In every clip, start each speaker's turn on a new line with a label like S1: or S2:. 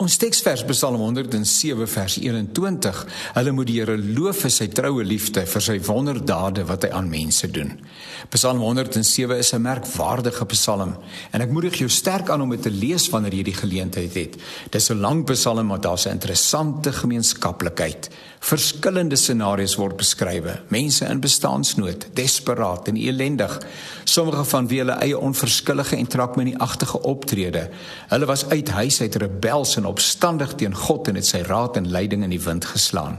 S1: Ons teksvers Psalm 107 vers 21. Hulle moet die Here loof vir sy troue liefde, vir sy wonderdade wat hy aan mense doen. Psalm 107 is 'n merkwaardige psalm en ek moedig jou sterk aan om dit te lees wanneer jy die geleentheid het. Dis 'n lang psalm maar daar's 'n interessante gemeenskaplikheid. Verskillende scenario's word beskryf. Mense in bestaansnood, desperaat en elendig. Sommige van wie hulle eie onverskillige en trakmenieagtige optrede. Hulle was uit huis uit rebels en opstandig teen God en het sy raad en leiding in die wind geslaan.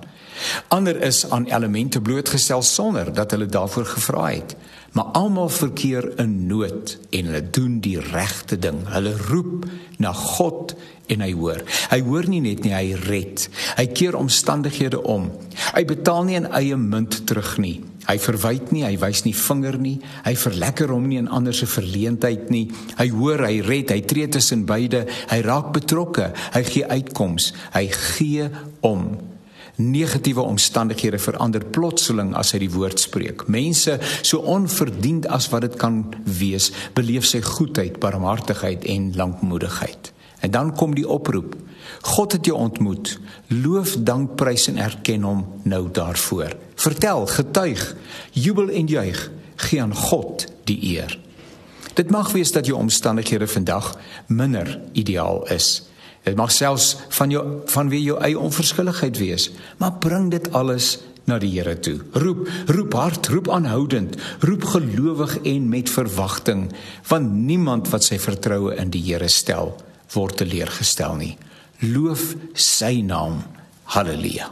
S1: Ander is aan elemente blootgestel sonder dat hulle daarvoor gevra het. Maar almal verkeer in nood en hulle doen die regte ding. Hulle roep na God en hy hoor. Hy hoor nie net nie, hy red. Hy keer omstandighede om. Hy betaal nie in eie munt terug nie. Hy verwyd nie, hy wys nie vinger nie. Hy verlekker hom nie in ander se verleentheid nie. Hy hoor, hy red, hy tree tussen beide. Hy raak betrokke. Hy gee uitkoms. Hy gee om. Negatiewe omstandighede verander plotseling as hy die woord spreek. Mense so onverdiend as wat dit kan wees, beleef sy goedheid, barmhartigheid en lankmoedigheid. En dan kom die oproep. God het jou ontmoet. Loof, dank, prys en erken hom nou daarvoor. Vertel, getuig, jubel en juig, gee aan God die eer. Dit mag wees dat jou omstandighede vandag minder ideaal is. Dit mag selfs van jou van wie jou eie onverskilligheid wees, maar bring dit alles na die Here toe. Roep, roep hard, roep aanhoudend, roep gelowig en met verwagting, want niemand wat sy vertroue in die Here stel, word teleurgestel nie. Loof sy naam. Halleluja.